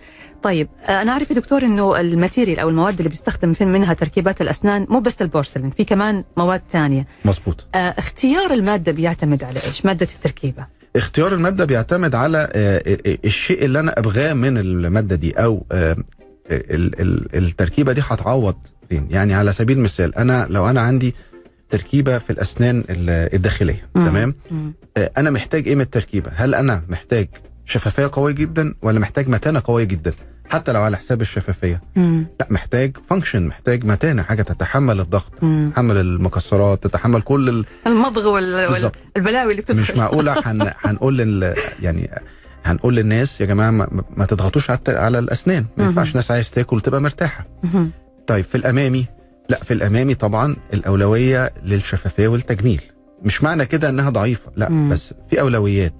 طيب آه، أنا أعرف يا دكتور إنه الماتيريال أو المواد اللي بتستخدم في منها تركيبات الأسنان مو بس البورسلين في كمان مواد ثانية مظبوط. آه، اختيار المادة بيعتمد على إيش؟ مادة التركيبة. اختيار المادة بيعتمد على آه، الشيء اللي أنا أبغاه من المادة دي أو ال- ال- التركيبة دي هتعوض فين؟ يعني على سبيل المثال أنا لو أنا عندي تركيبة في الأسنان ال- الداخلية مم. تمام؟ مم. أنا محتاج إيه من التركيبه هل أنا محتاج شفافية قوية جدا ولا محتاج متانة قوية جدا؟ حتى لو على حساب الشفافية مم. لا محتاج function محتاج متانة حاجة تتحمل الضغط مم. تتحمل المكسرات تتحمل كل ال... المضغ وال... بالظبط. والبلاوي اللي بتدخل مش معقولة هن... هنقول لل... يعني هنقول للناس يا جماعة ما, ما تضغطوش الت- على الأسنان ما. ينفعش ناس عايز تاكل تبقى مرتاحة مهم. طيب في الأمامي لا في الأمامي طبعا الأولوية للشفافية والتجميل مش معنى كده إنها ضعيفة لا مم. بس في أولويات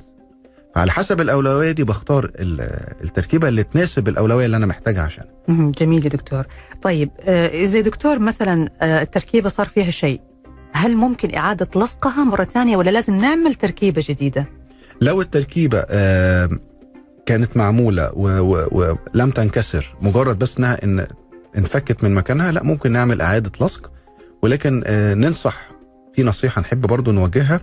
فعلى حسب الأولوية دي بختار ال- التركيبة اللي تناسب الأولوية اللي أنا محتاجها عشان. جميل يا دكتور. طيب آه، إذا دكتور مثلا آه، التركيبة صار فيها شيء هل ممكن إعادة لصقها مرة ثانية ولا لازم نعمل تركيبة جديدة؟ لو التركيبة كانت معمولة ولم تنكسر مجرد بس إنها ان انفكت من مكانها لا ممكن نعمل إعادة لصق. ولكن آه، ننصح في نصيحة نحب برضو نوجهها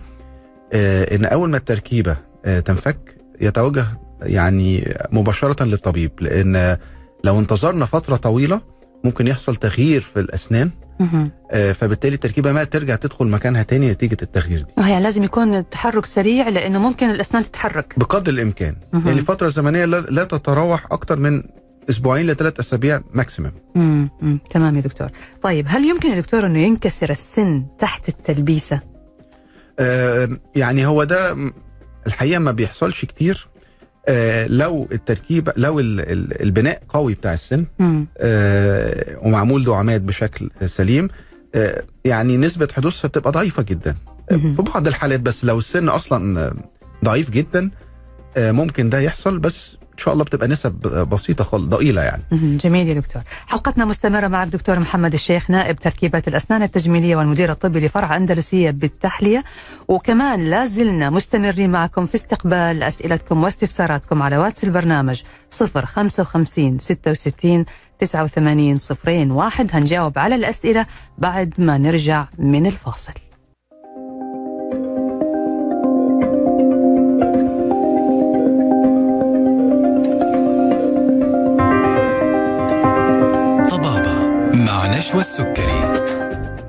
إن أول ما التركيبة تنفك يتوجه يعني مباشرة للطبيب لأن لو انتظرنا فترة طويلة ممكن يحصل تغيير في الأسنان مهم. آه، فبالتالي التركيبة ما ترجع تدخل مكانها تاني نتيجة التغيير دي آه، يعني لازم يكون التحرك سريع لأنه ممكن الأسنان تتحرك بقدر الإمكان. يعني الفترة الزمنية لا, تتراوح أكتر من أسبوعين لثلاث أسابيع ماكسيمم مم. مم. تمام يا دكتور طيب هل يمكن يا دكتور إنه ينكسر السن تحت التلبيسة آه يعني هو ده الحقيقة ما بيحصلش كتير آه لو التركيبة لو ال- ال- البناء قوي بتاع السن. آه ومعمول دعامات بشكل سليم آه يعني نسبة حدوثها بتبقى ضعيفة جدا آه،. في بعض الحالات بس لو السن أصلا ضعيف جدا آه ممكن ده يحصل بس إن شاء الله بتبقى نسب بسيطة خالص ضئيلة يعني. جميل يا دكتور. حلقتنا مستمرة مع الدكتور محمد الشيخ نائب تركيبات الأسنان التجميلية والمدير الطبي لفرع أندلسية بالتحلية. وكمان لا زلنا مستمرين معكم في استقبال أسئلتكم واستفساراتكم على واتس البرنامج 055 66 89 صفرين واحد. هنجاوب على الأسئلة بعد ما نرجع من الفاصل. مع نشوى السكري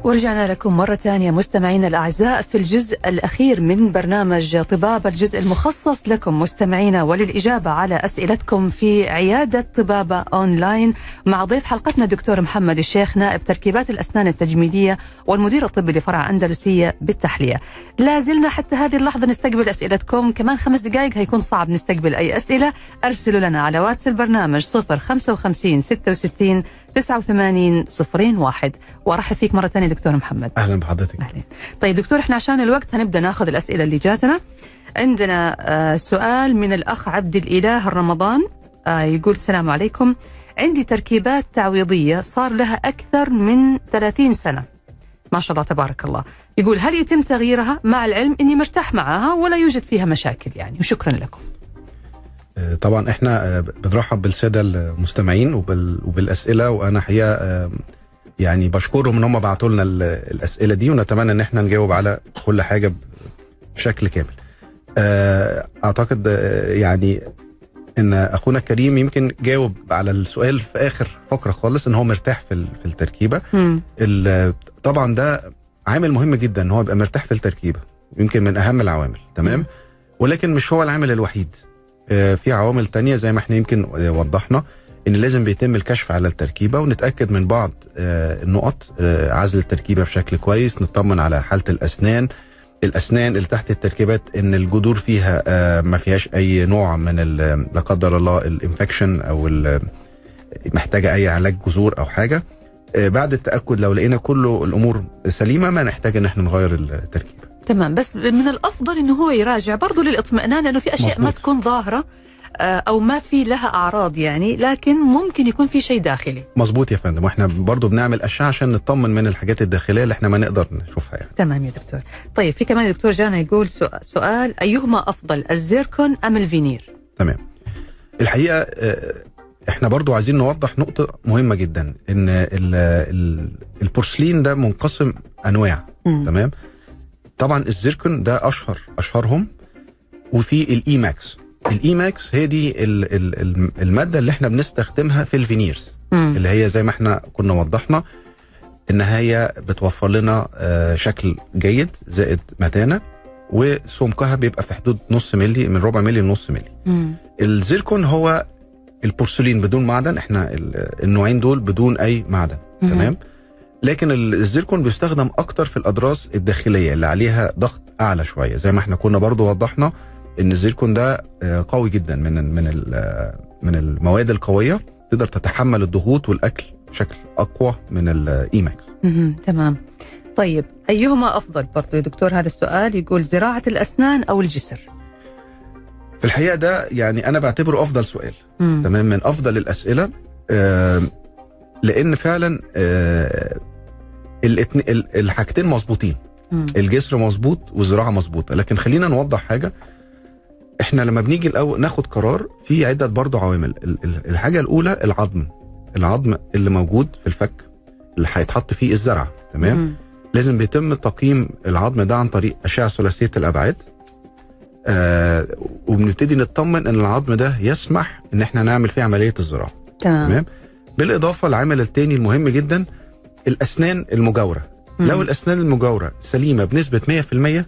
ورجعنا لكم مرة ثانية مستمعينا الأعزاء في الجزء الأخير من برنامج طبابة الجزء المخصص لكم مستمعينا وللإجابة على أسئلتكم في عيادة طبابة أونلاين مع ضيف حلقتنا دكتور محمد الشيخ نائب تركيبات الأسنان التجميلية والمدير الطبي لفرع أندلسية بالتحلية. لا زلنا حتى هذه اللحظة نستقبل أسئلتكم كمان خمس دقائق هيكون صعب نستقبل أي أسئلة. أرسلوا لنا على واتس البرنامج 055 66 89 صفرين واحد. وأرحب فيك مرة ثانية دكتور محمد. أهلا بحضرتك. أهلا. طيب دكتور إحنا عشان الوقت هنبدأ نأخذ الأسئلة اللي جاتنا. عندنا آه سؤال من الأخ عبد الإله الرمضان. آه يقول السلام عليكم. عندي تركيبات تعويضية صار لها أكثر من 30 سنة. ما شاء الله تبارك الله. يقول هل يتم تغييرها مع العلم إني مرتاح معها ولا يوجد فيها مشاكل يعني؟ وشكرا لكم. طبعا إحنا آه، بنرحب بالسادة المستمعين وبال... وبالأسئلة وأنا حقيقة آه، يعني بشكرهم إن هم بعتوا لنا ال- الأسئلة دي ونتمنى إن إحنا نجاوب على كل حاجة بشكل كامل. آه، أعتقد آه، يعني إن أخونا كريم يمكن جاوب على السؤال في آخر فقرة خالص إن هو مرتاح في في التركيبة. طبعا ده عامل مهم جدا إن هو يبقى مرتاح في التركيبة يمكن من أهم العوامل تمام؟ ولكن مش هو العامل الوحيد. آه، في عوامل تانية زي ما إحنا يمكن آه، وضحنا إن لازم بيتم الكشف على التركيبة ونتأكد من بعض آه، النقط آه، عزل التركيبة بشكل كويس نطمن على حالة الأسنان. الأسنان اللي تحت التركيبات إن الجذور فيها آه، ما فيهاش أي نوع من لا قدر الله الإنفكشن أو محتاجة أي علاج جذور أو حاجة. آه، بعد التأكد لو لقينا كله الأمور سليمة ما نحتاج إن إحنا نغير التركيبة. تمام بس من الأفضل إنه هو يراجع برضه للاطمئنان لأنه في أشياء ما مظبوط. تكون ظاهرة آه، أو ما في لها أعراض يعني لكن ممكن يكون في شيء داخلي. مظبوط يا فندم وإحنا برضو بنعمل أشعة عشان نطمن من الحاجات الداخلية اللي إحنا ما نقدر نشوفها يعني. تمام يا دكتور. طيب في كمان دكتور جانا يقول سؤ- سؤال أيهما أفضل الزيركون أم الفينير؟ تمام. الحقيقة آه، إحنا برضو عايزين نوضح نقطة مهمة جدا إن ال- ال- البورسلين ده منقسم أنواع مم. تمام؟ طبعا الزيركون ده أشهر أشهرهم وفي ال E-max ال E-max هي دي ال- ال- ال- المادة اللي إحنا بنستخدمها في ال veneers مم. اللي هي زي ما إحنا كنا وضحنا إن هي بتوفر لنا آه، شكل جيد زائد متانة وسمكها بيبقى في حدود نص ملي من ربع ملي لنص ملي. الزيركون هو البورسلين بدون معدن إحنا ال- النوعين دول بدون أي معدن مم. تمام لكن ال- الزيركون بيستخدم أكتر في الاضراس الداخلية اللي عليها ضغط أعلى شوية. زي ما إحنا كنا برضو وضحنا إن الزيركون ده آه، قوي جدا من من آه، من المواد القوية تقدر تتحمل الضغوط والأكل بشكل أقوى من ال E-max مم. تمام. طيب أيهما أفضل برضه يا دكتور؟ هذا السؤال يقول زراعة الأسنان أو الجسر؟ في الحقيقة ده يعني أنا بعتبره أفضل سؤال. مم. تمام؟ من أفضل الأسئلة آه، لأن فعلا آه، الحاجتين مظبوطين. الجسر مظبوط والزراعه مظبوطة. لكن خلينا نوضح حاجة. إحنا لما بنيجي الأول ناخد قرار في عدة برضه عوامل. ال- ال- الحاجة الأولى العظم. العظم اللي موجود في الفك اللي هيتحط فيه الزرعه تمام؟ مم. لازم بيتم تقييم العظم ده عن طريق أشعة ثلاثية الأبعاد. آه وبنبتدي نطمن إن العظم ده يسمح إن إحنا نعمل فيه عملية الزراعة. تمام. تمام؟ بالإضافة العامل الثاني المهم جدا الأسنان المجاورة مم. لو الأسنان المجاورة سليمة بنسبة 100%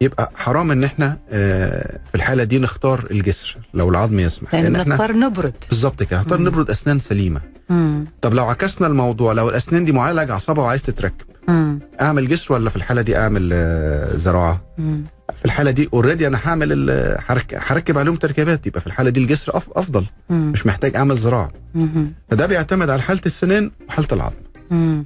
يبقى حرام إن إحنا آه، في الحالة دي نختار الجسر لو العظم يسمح يعني لأن إحنا نضطر نبرد بالظبط كده هنختار مم. نبرد أسنان سليمة مم. طب لو عكسنا الموضوع لو الأسنان دي معالج عصبه وعايز تتركب مم. أعمل جسر ولا في الحالة دي أعمل آه، زراعة مم. في الحالة دي اوريدي أنا هعمل هركب عليهم تركيبات يبقى في الحالة دي الجسر أفضل مم. مش محتاج أعمل زراعة. فده بيعتمد على حالة السنان وحالة العظم مم.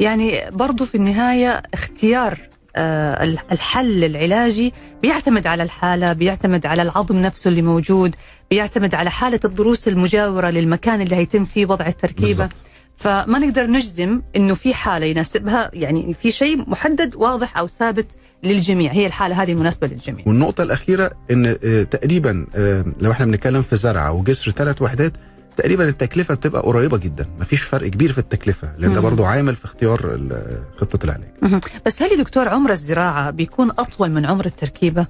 يعني برضو في النهاية اختيار آه، الحل العلاجي بيعتمد على الحالة بيعتمد على العظم نفسه اللي موجود بيعتمد على حالة الضروس المجاورة للمكان اللي هيتم فيه وضع التركيبة بالظبط. فما نقدر نجزم إنه في حالة يناسبها يعني في شيء محدد واضح أو ثابت للجميع هي الحالة هذه مناسبة للجميع والنقطة الأخيرة إن آه، تقريبا آه، لو إحنا بنتكلم في زرعة وجسر ثلاث وحدات تقريبا التكلفة بتبقى قريبة جدا مفيش فرق كبير في التكلفة لأن ده. برضو عامل في اختيار خطة العلاج. بس هل يا دكتور عمر الزراعة بيكون أطول من عمر التركيبة؟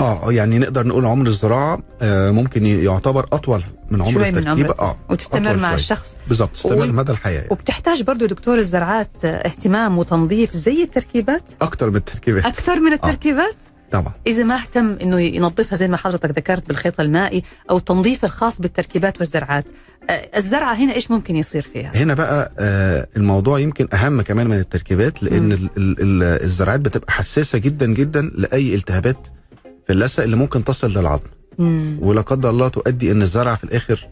آه يعني نقدر نقول عمر الزراعة آه، ممكن يعتبر أطول من عمر شوي من عمر التركيبة آه وتستمر مع شوي. الشخص بالظبط تستمر و- مدى الحياة يعني. وبتحتاج برضو دكتور الزراعات اهتمام وتنظيف زي التركيبات أكتر من التركيبات أكثر من التركيبات طبعا إذا ما اهتم إنه ينظفها زي ما حضرتك ذكرت بالخيط المائي أو التنظيف الخاص بالتركيبات والزرعات آه، الزرعة هنا إيش ممكن يصير فيها هنا بقى آه، الموضوع يمكن أهم كمان من التركيبات لأن مم. ال- ال- ال- الزراعات بتبقى حساسة جدا جدا لأي التهابات في اللثة اللي ممكن تصل للعظم مم. ولا قدر الله تؤدي إن الزرعة في الآخر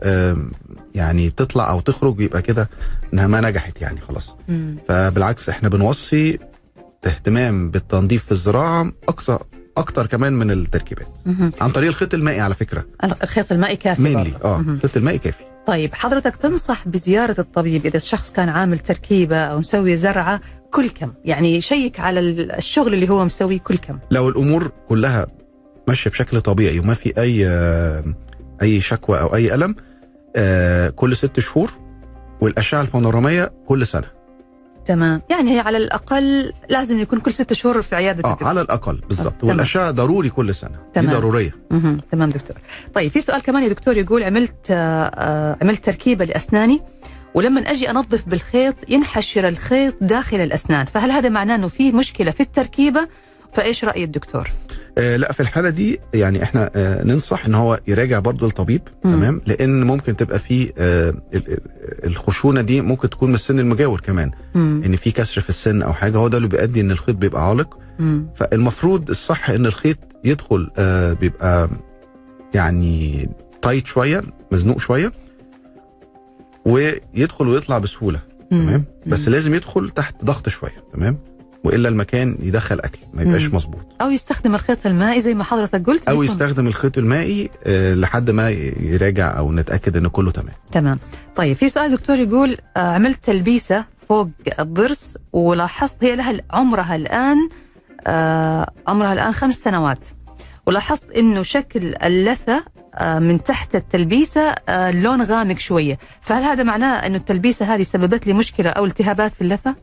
يعني تطلع أو تخرج يبقى كده إنها ما نجحت يعني خلاص مم. فبالعكس إحنا بنوصي اهتمام بالتنظيف في الزراعة أقصى أكتر كمان من التركيبات. عن طريق الخيط المائي على فكرة. الخيط المائي كافي مينلي. آه. الخيط المائي كافي. طيب حضرتك تنصح بزيارة الطبيب إذا الشخص كان عامل تركيبة أو مسوي زرعة كل كم؟ يعني يشيك على الشغل اللي هو مسويه كل كم. لو الأمور كلها ماشية بشكل طبيعي وما في أي آه، أي شكوى أو أي ألم آه، كل ست شهور والأشعة البانوراميه كل سنة. تمام يعني هي على الأقل لازم يكون كل ست شهور في عياده الدكتور. على الأقل بالظبط تمام. والأشعة ضروري كل سنة تمام. دي ضروريه. تمام دكتور طيب في سؤال كمان يا دكتور يقول عملت آه، آه، عملت تركيبة لأسناني ولما أجي أنظف بالخيط ينحشر الخيط داخل الأسنان فهل هذا معناه إنه في مشكلة في التركيبة فإيش رأي الدكتور آه لا في الحالة دي يعني إحنا آه ننصح إن هو يراجع برضو الطبيب. تمام؟ لأن ممكن تبقى في آه ال- ال- الخشونة دي ممكن تكون من السن المجاور كمان. مم. إن في كسر في السن أو حاجة هو ده اللي بيؤدي إن الخيط بيبقى عالق. مم. فالمفروض الصح إن الخيط يدخل آه بيبقى يعني تايت شوية مزنوق شوية ويدخل ويطلع بسهولة تمام؟ بس لازم يدخل تحت ضغط شوية تمام؟ وإلا المكان يدخل أكل ما يبقاش. مظبوط. أو يستخدم الخيط المائي زي ما حضرتك قلت أو يستخدم الخيط المائي آه لحد ما يراجع أو نتأكد إن كله تمام. تمام. طيب في سؤال دكتور يقول آه، عملت تلبيسة فوق الضرس ولاحظت هي لها عمرها الآن آه، عمرها الآن خمس سنوات. ولاحظت إنه شكل اللثة من تحت التلبيسة آه، لون غامق شوية. فهل هذا معناه إنه التلبيسة هذه سببت لي مشكلة أو التهابات في اللثة؟ آه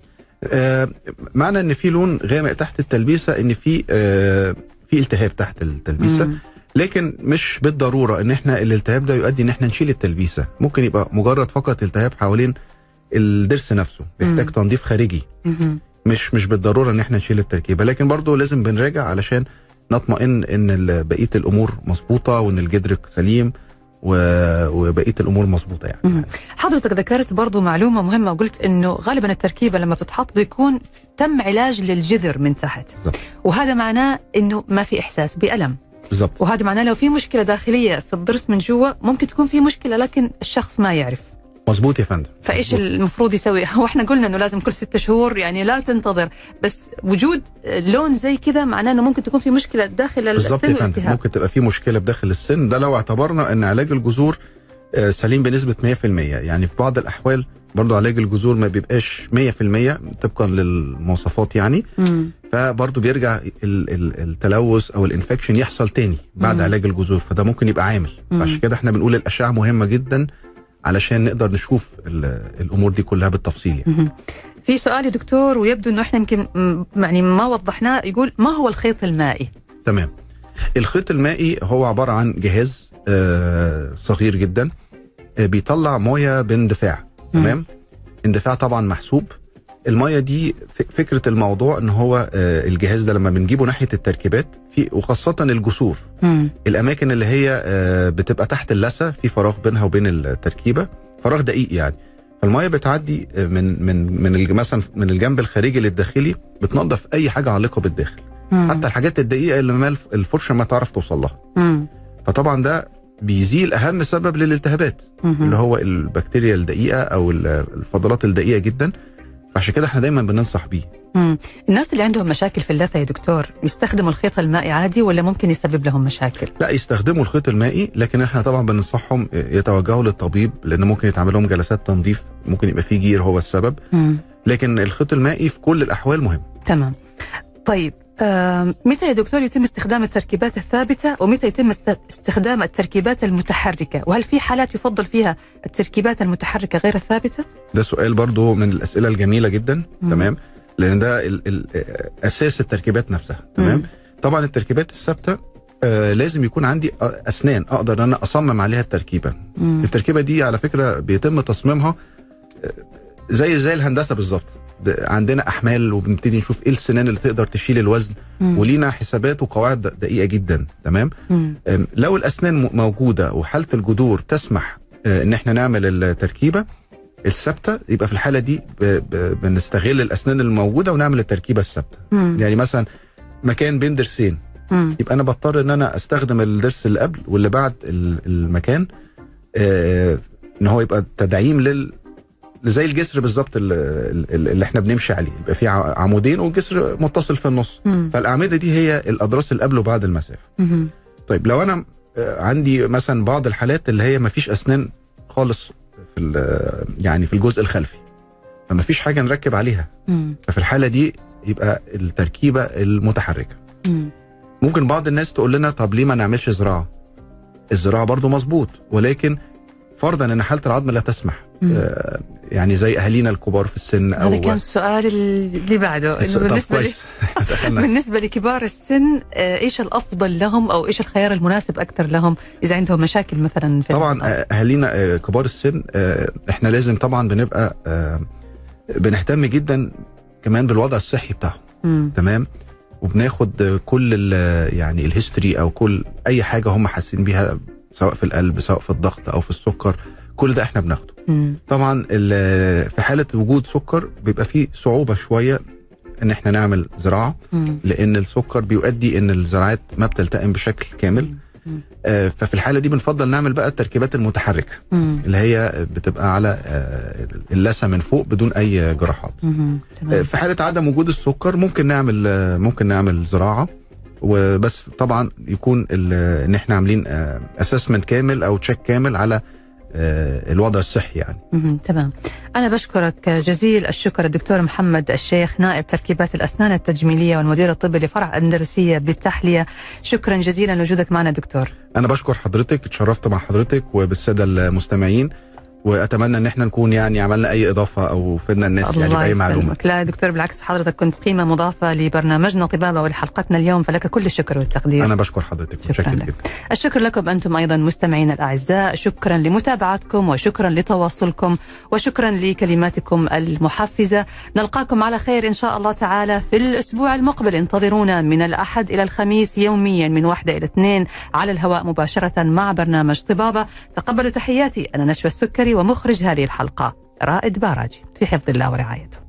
معنى إن في لون غامق تحت التلبيسة إن في آه في التهاب تحت التلبيسة مم. لكن مش بالضرورة إن إحنا الالتهاب ده يؤدي إن إحنا نشيل التلبيسة ممكن يبقى مجرد فقط التهاب حوالين الضرس نفسه بيحتاج مم. تنظيف خارجي. مش مش بالضرورة إن إحنا نشيل التركيبة لكن برضه لازم بنراجع علشان نطمئن إن بقية الأمور مظبوطة وإن الجدر سليم وبقية الأمور مظبوطة يعني. حضرتك ذكرت برضو معلومة مهمة وقلت إنه غالبا التركيبة لما بتتحط بيكون تم علاج للجذر من تحت. بالظبط. وهذا معناه إنه ما في إحساس بألم. بالظبط وهذا معناه لو في مشكلة داخلية في الضرس من جوا ممكن تكون في مشكلة لكن الشخص ما يعرف. مظبوط يا فندم. فإيش. المفروض يسوي؟ هو إحنا قلنا إنه لازم كل ستة شهور يعني لا تنتظر. بس وجود لون زي كذا معناه إنه ممكن تكون في مشكلة داخل بالظبط السن يا فندم. ممكن تبقى في مشكلة بداخل السن. ده لو اعتبرنا إن علاج الجذور آه، سليم بنسبة 100% يعني في بعض الأحوال برضو علاج الجذور ما بيبقاش 100% طبقا للمواصفات يعني. مم. فبرضو بيرجع ال- ال- التلوث أو الإنفكشن يحصل تاني بعد مم. علاج الجذور. فده ممكن يبقى عامل. عشان كده إحنا بنقول الأشعة مهمة جدا. علشان نقدر نشوف ال- الأمور دي كلها بالتفصيل يعني. في سؤال يا دكتور ويبدو إنه إحنا يمكن يعني ما وضحناه يقول ما هو الخيط المائي؟ تمام الخيط المائي هو عبارة عن جهاز آه، صغير جدا آه، بيطلع موية باندفاع تمام اندفاع طبعا محسوب الميه دي فكرة الموضوع إن هو آه، الجهاز ده لما بنجيبه ناحية التركيبات في وخاصة الجسور مم. الأماكن اللي هي آه، بتبقى تحت اللثة في فراغ بينها وبين التركيبة فراغ دقيق يعني فالميه بتعدي آه، من من من مثلا من الجنب الخارجي للداخلي بتنظف أي حاجة عالقة بالداخل مم. حتى الحاجات الدقيقة اللي ما الف- الفرشة ما تعرف توصل لها مم. فطبعا ده بيزيل أهم سبب للالتهابات مم. اللي هو البكتيريا الدقيقة أو ال- الفضلات الدقيقة جدا عشان كده إحنا دايما بننصح بيه مم. الناس اللي عندهم مشاكل في اللثة يا دكتور يستخدموا الخيط المائي عادي ولا ممكن يسبب لهم مشاكل؟ لا يستخدموا الخيط المائي لكن إحنا طبعا بننصحهم يتوجهوا للطبيب لأن ممكن يتعمل لهم جلسات تنظيف ممكن يبقى فيه جير هو السبب مم. لكن الخيط المائي في كل الأحوال مهم تمام طيب متى يا دكتور يتم استخدام التركيبات الثابتة ومتى يتم است- استخدام التركيبات المتحركة وهل في حالات يفضل فيها التركيبات المتحركة غير الثابتة؟ ده سؤال برضو من الأسئلة الجميلة جدا مم. تمام لأن ده ال ال أساس التركيبات نفسها تمام مم. طبعا التركيبات الثابتة آه لازم يكون عندي أسنان أقدر إن أنا أصمم عليها التركيبة مم. التركيبة دي على فكرة بيتم تصميمها آه، زي زي الهندسة بالظبط عندنا أحمال وبنبتدي نشوف إيه السنان اللي تقدر تشيل الوزن مم. ولينا حسابات وقواعد دقيقة جدا تمام مم. لو الأسنان موجودة وحالة الجذور تسمح آه، إن إحنا نعمل التركيبة الثابتة يبقى في الحالة دي بنستغل الأسنان الموجودة ونعمل التركيبة الثابتة. يعني مثلا مكان بين ضرسين. يبقى أنا بضطر إن أنا أستخدم الضرس اللي قبل واللي بعد ال- المكان آه، إن هو يبقى تدعيم لل زي الجسر بالظبط ال- ال- اللي إحنا بنمشي عليه يبقى في عمودين والجسر متصل في النص مم. فالأعمدة دي هي الاضراس اللي قبل وبعد المسافة مم. طيب لو أنا آه، عندي مثلا بعض الحالات اللي هي ما فيش أسنان خالص في يعني في الجزء الخلفي فما فيش حاجة نركب عليها مم. ففي الحالة دي يبقى التركيبة المتحركة مم. ممكن بعض الناس تقول لنا طب ليه ما نعملش زراعة الزراعة برضو مظبوط ولكن فرضا إن حالة العظم لا تسمح يعني زي أهالينا الكبار في السن أو هذا كان السؤال اللي بعده إنه طب بالنسبة لي بالنسبة لكبار السن آه، إيش الأفضل لهم أو إيش الخيار المناسب أكثر لهم إذا عندهم مشاكل مثلا في طبعا؟ آه، أهالينا آه، كبار السن آه، إحنا لازم طبعا بنبقى آه، بنهتم جدا كمان بالوضع الصحي بتاعهم. تمام؟ وبناخد آه، كل يعني الهيستوري أو كل أي حاجة هم حاسين بيها سواء في القلب سواء في الضغط أو في السكر كل ده إحنا بناخده. مم. طبعا في حالة وجود سكر بيبقى فيه صعوبة شوية إن إحنا نعمل زراعة مم. لأن السكر بيؤدي إن الزراعات ما بتلتئم بشكل كامل مم. آه، ففي الحالة دي بنفضل نعمل بقى التركيبات المتحركة مم. اللي هي بتبقى على آه، اللثة من فوق بدون أي جراحات. آه، في حالة عدم وجود السكر ممكن نعمل آه، ممكن نعمل زراعة وبس طبعا يكون إن إحنا عاملين assessment كامل أو check كامل على آه، الوضع الصحي يعني. تمام. أنا بشكرك جزيل الشكر الدكتور محمد الشيخ نائب تركيبات الأسنان التجميلية والمدير الطبي لفرع أندلسية بالتحلية. شكرا جزيلا لوجودك معنا دكتور. أنا بشكر حضرتك اتشرفت مع حضرتك وبالسادة المستمعين. وأتمنى إن إحنا نكون يعني عملنا أي إضافة أو فدنا الناس يعني بأي معلومة. لا يا دكتور بالعكس حضرتك كنت قيمة مضافة لبرنامجنا طبابة ولحلقتنا اليوم فلك كل الشكر والتقدير. أنا بشكر حضرتك شكراً لك. جدا. الشكر لكم أنتم أيضا مستمعينا الأعزاء. شكرا لمتابعتكم وشكرا لتواصلكم وشكرا لكلماتكم المحفزة. نلقاكم على خير إن شاء الله تعالى في الأسبوع المقبل. انتظرونا من الأحد إلى الخميس يوميا من واحدة إلى اثنين على الهواء مباشرة مع برنامج طبابة. تقبلوا تحياتي. أنا نشوى السكري ومخرج هذه الحلقة رائد باراجي في حفظ الله ورعايته.